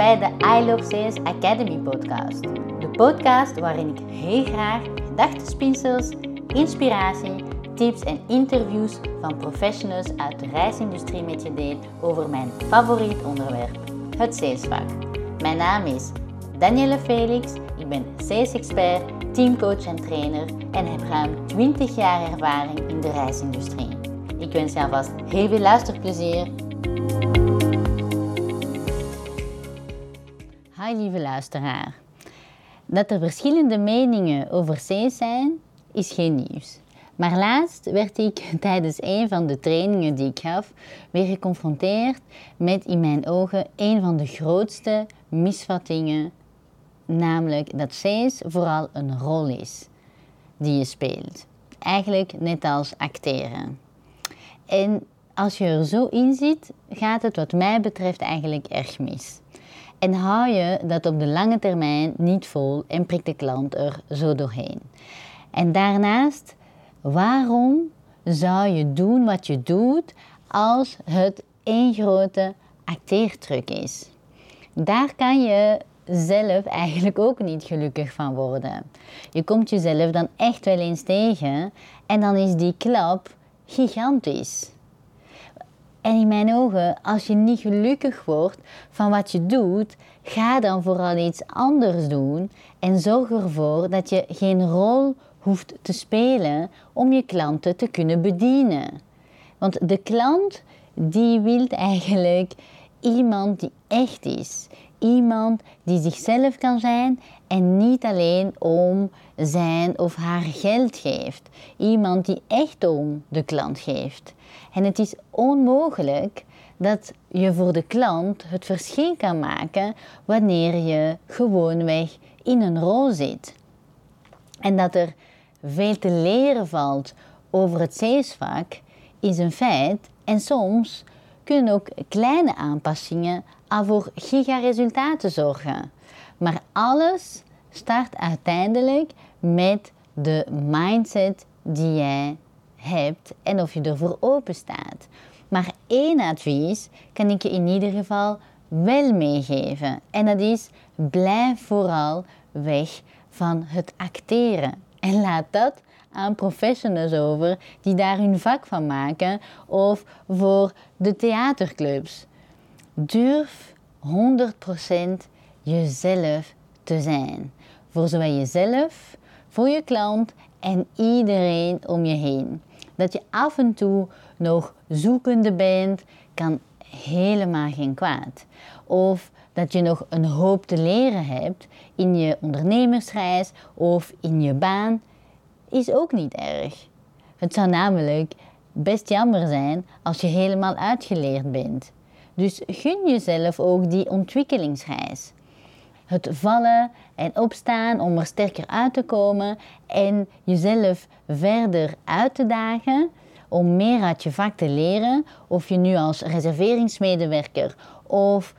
bij de I Love Sales Academy podcast. De podcast waarin ik heel graag gedachtenspinsels, inspiratie, tips en interviews van professionals uit de reisindustrie met je deel over mijn favoriet onderwerp, het salesvak. Mijn naam is Danielle Felix, ik ben sales expert, teamcoach en trainer en heb ruim 20 jaar ervaring in de reisindustrie. Ik wens je alvast heel veel luisterplezier. Lieve luisteraar. Dat er verschillende meningen over sales zijn, is geen nieuws. Maar laatst werd ik tijdens een van de trainingen die ik gaf weer geconfronteerd met in mijn ogen een van de grootste misvattingen, namelijk dat sales vooral een rol is die je speelt. Eigenlijk net als acteren. En als je er zo in zit, gaat het wat mij betreft eigenlijk erg mis. En hou je dat op de lange termijn niet vol en prikt de klant er zo doorheen. En daarnaast, waarom zou je doen wat je doet als het één grote acteertruc is? Daar kan je zelf eigenlijk ook niet gelukkig van worden. Je komt jezelf dan echt wel eens tegen en dan is die klap gigantisch. En in mijn ogen, als je niet gelukkig wordt van wat je doet, ga dan vooral iets anders doen en zorg ervoor dat je geen rol hoeft te spelen om je klanten te kunnen bedienen. Want de klant die wil eigenlijk iemand die echt is. Iemand die zichzelf kan zijn en niet alleen om zijn of haar geld geeft. Iemand die echt om de klant geeft. En het is onmogelijk dat je voor de klant het verschil kan maken wanneer je gewoonweg in een rol zit. En dat er veel te leren valt over het salesvak is een feit en soms kunnen ook kleine aanpassingen al voor gigaresultaten zorgen. Maar alles start uiteindelijk met de mindset die jij hebt en of je ervoor open staat. Maar één advies kan ik je in ieder geval wel meegeven. En dat is: blijf vooral weg van het acteren. En laat dat aan professionals over die daar hun vak van maken of voor de theaterclubs. Durf 100% jezelf te zijn. Voor zowel jezelf, voor je klant en iedereen om je heen. Dat je af en toe nog zoekende bent, kan helemaal geen kwaad. Of dat je nog een hoop te leren hebt in je ondernemersreis of in je baan, is ook niet erg. Het zou namelijk best jammer zijn als je helemaal uitgeleerd bent. Dus gun jezelf ook die ontwikkelingsreis. Het vallen en opstaan om er sterker uit te komen en jezelf verder uit te dagen om meer uit je vak te leren. Of je nu als reserveringsmedewerker of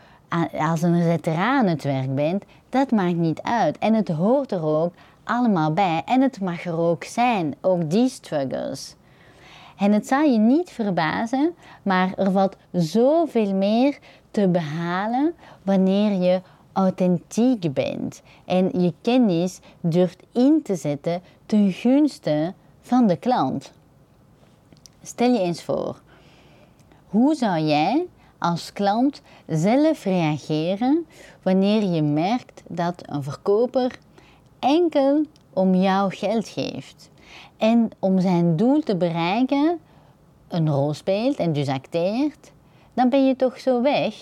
als een veteraan aan het werk bent, dat maakt niet uit. En het hoort er ook allemaal bij en het mag er ook zijn, ook die struggles. En het zal je niet verbazen, maar er valt zoveel meer te behalen wanneer je authentiek bent en je kennis durft in te zetten ten gunste van de klant. Stel je eens voor, hoe zou jij als klant zelf reageren wanneer je merkt dat een verkoper enkel om jouw geld geeft en om zijn doel te bereiken een rol speelt en dus acteert, dan ben je toch zo weg.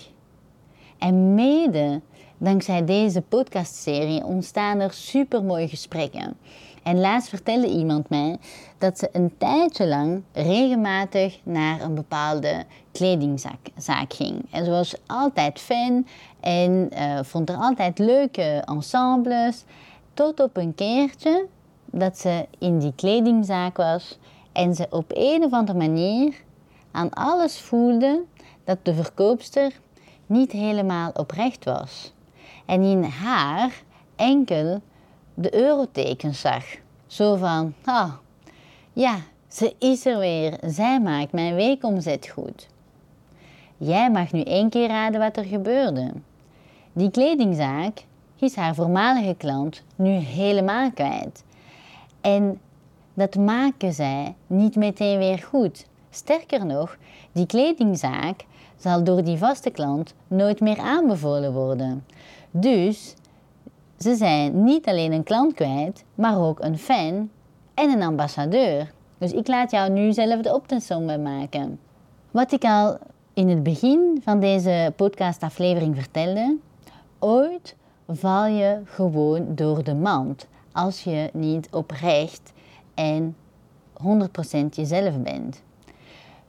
En mede dankzij deze podcastserie ontstaan er supermooie gesprekken. En laatst vertelde iemand mij dat ze een tijdje lang regelmatig naar een bepaalde kledingzaak ging. En ze was altijd fan en uh, vond er altijd leuke ensembles. Tot op een keertje dat ze in die kledingzaak was en ze op een of andere manier aan alles voelde dat de verkoopster niet helemaal oprecht was. En in haar enkel de eurotekens zag. Zo van, ah, ja, ze is er weer. Zij maakt mijn weekomzet goed. Jij mag nu één keer raden wat er gebeurde. Die kledingzaak is haar voormalige klant nu helemaal kwijt. En dat maken zij niet meteen weer goed. Sterker nog, die kledingzaak zal door die vaste klant nooit meer aanbevolen worden. Dus ze zijn niet alleen een klant kwijt, maar ook een fan en een ambassadeur. Dus ik laat jou nu zelf de optelsom maken. Wat ik al in het begin van deze podcastaflevering vertelde, ooit val je gewoon door de mand als je niet oprecht en 100% jezelf bent.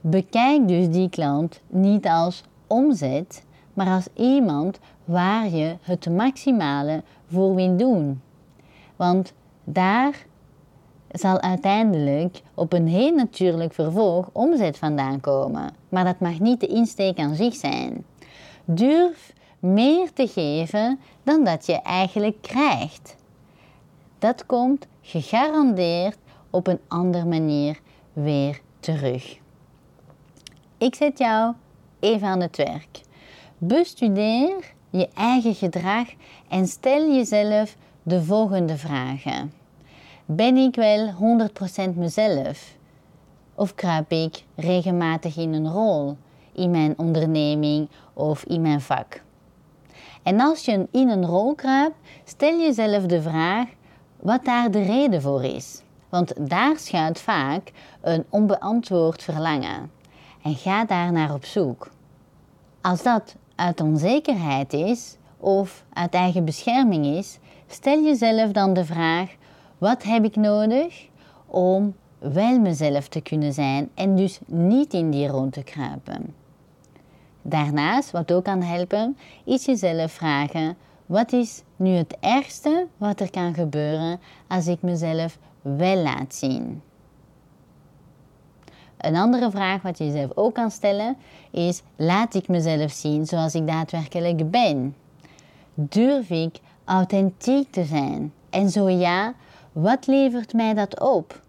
Bekijk dus die klant niet als omzet, maar als iemand waar je het maximale voor wil doen. Want daar zal uiteindelijk op een heel natuurlijk vervolg omzet vandaan komen. Maar dat mag niet de insteek aan zich zijn. Durf meer te geven dan dat je eigenlijk krijgt. Dat komt gegarandeerd op een andere manier weer terug. Ik zet jou even aan het werk. Bestudeer je eigen gedrag en stel jezelf de volgende vragen. Ben ik wel 100% mezelf? Of kruip ik regelmatig in een rol in mijn onderneming of in mijn vak? En als je in een rol kruipt, stel jezelf de vraag wat daar de reden voor is. Want daar schuilt vaak een onbeantwoord verlangen. En ga daar naar op zoek. Als dat uit onzekerheid is of uit eigen bescherming is, stel jezelf dan de vraag: wat heb ik nodig om wel mezelf te kunnen zijn en dus niet in die rol te kruipen? Daarnaast, wat ook kan helpen, is jezelf vragen: wat is nu het ergste wat er kan gebeuren als ik mezelf wel laat zien? Een andere vraag wat je jezelf ook kan stellen is: laat ik mezelf zien zoals ik daadwerkelijk ben? Durf ik authentiek te zijn? En zo ja, wat levert mij dat op?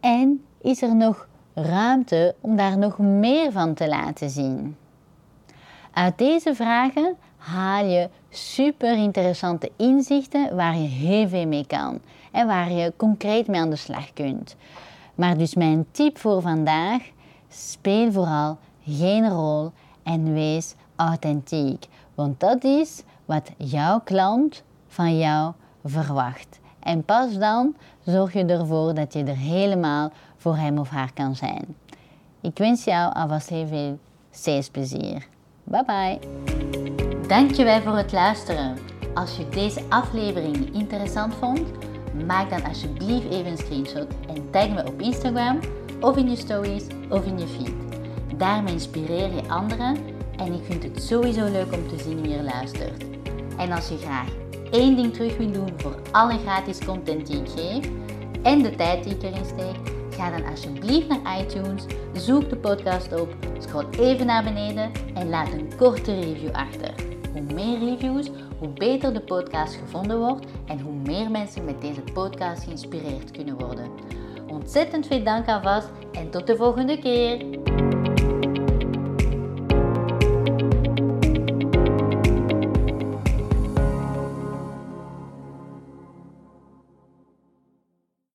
En is er nog ruimte om daar nog meer van te laten zien? Uit deze vragen haal je super interessante inzichten waar je heel veel mee kan en waar je concreet mee aan de slag kunt. Maar dus mijn tip voor vandaag: speel vooral geen rol en wees authentiek. Want dat is wat jouw klant van jou verwacht. En pas dan zorg je ervoor dat je er helemaal voor hem of haar kan zijn. Ik wens jou alvast heel veel plezier. Bye bye. Dankjewel voor het luisteren. Als je deze aflevering interessant vond, maak dan alsjeblieft even een screenshot en tag me op Instagram of in je stories of in je feed. Daarmee inspireer je anderen en ik vind het sowieso leuk om te zien wie je luistert. En als je graag één ding terug wil doen voor alle gratis content die ik geef en de tijd die ik erin steek, ga dan alsjeblieft naar iTunes, zoek de podcast op, scroll even naar beneden en laat een korte review achter. Hoe meer reviews, hoe beter de podcast gevonden wordt en hoe meer mensen met deze podcast geïnspireerd kunnen worden. Ontzettend veel dank alvast en tot de volgende keer.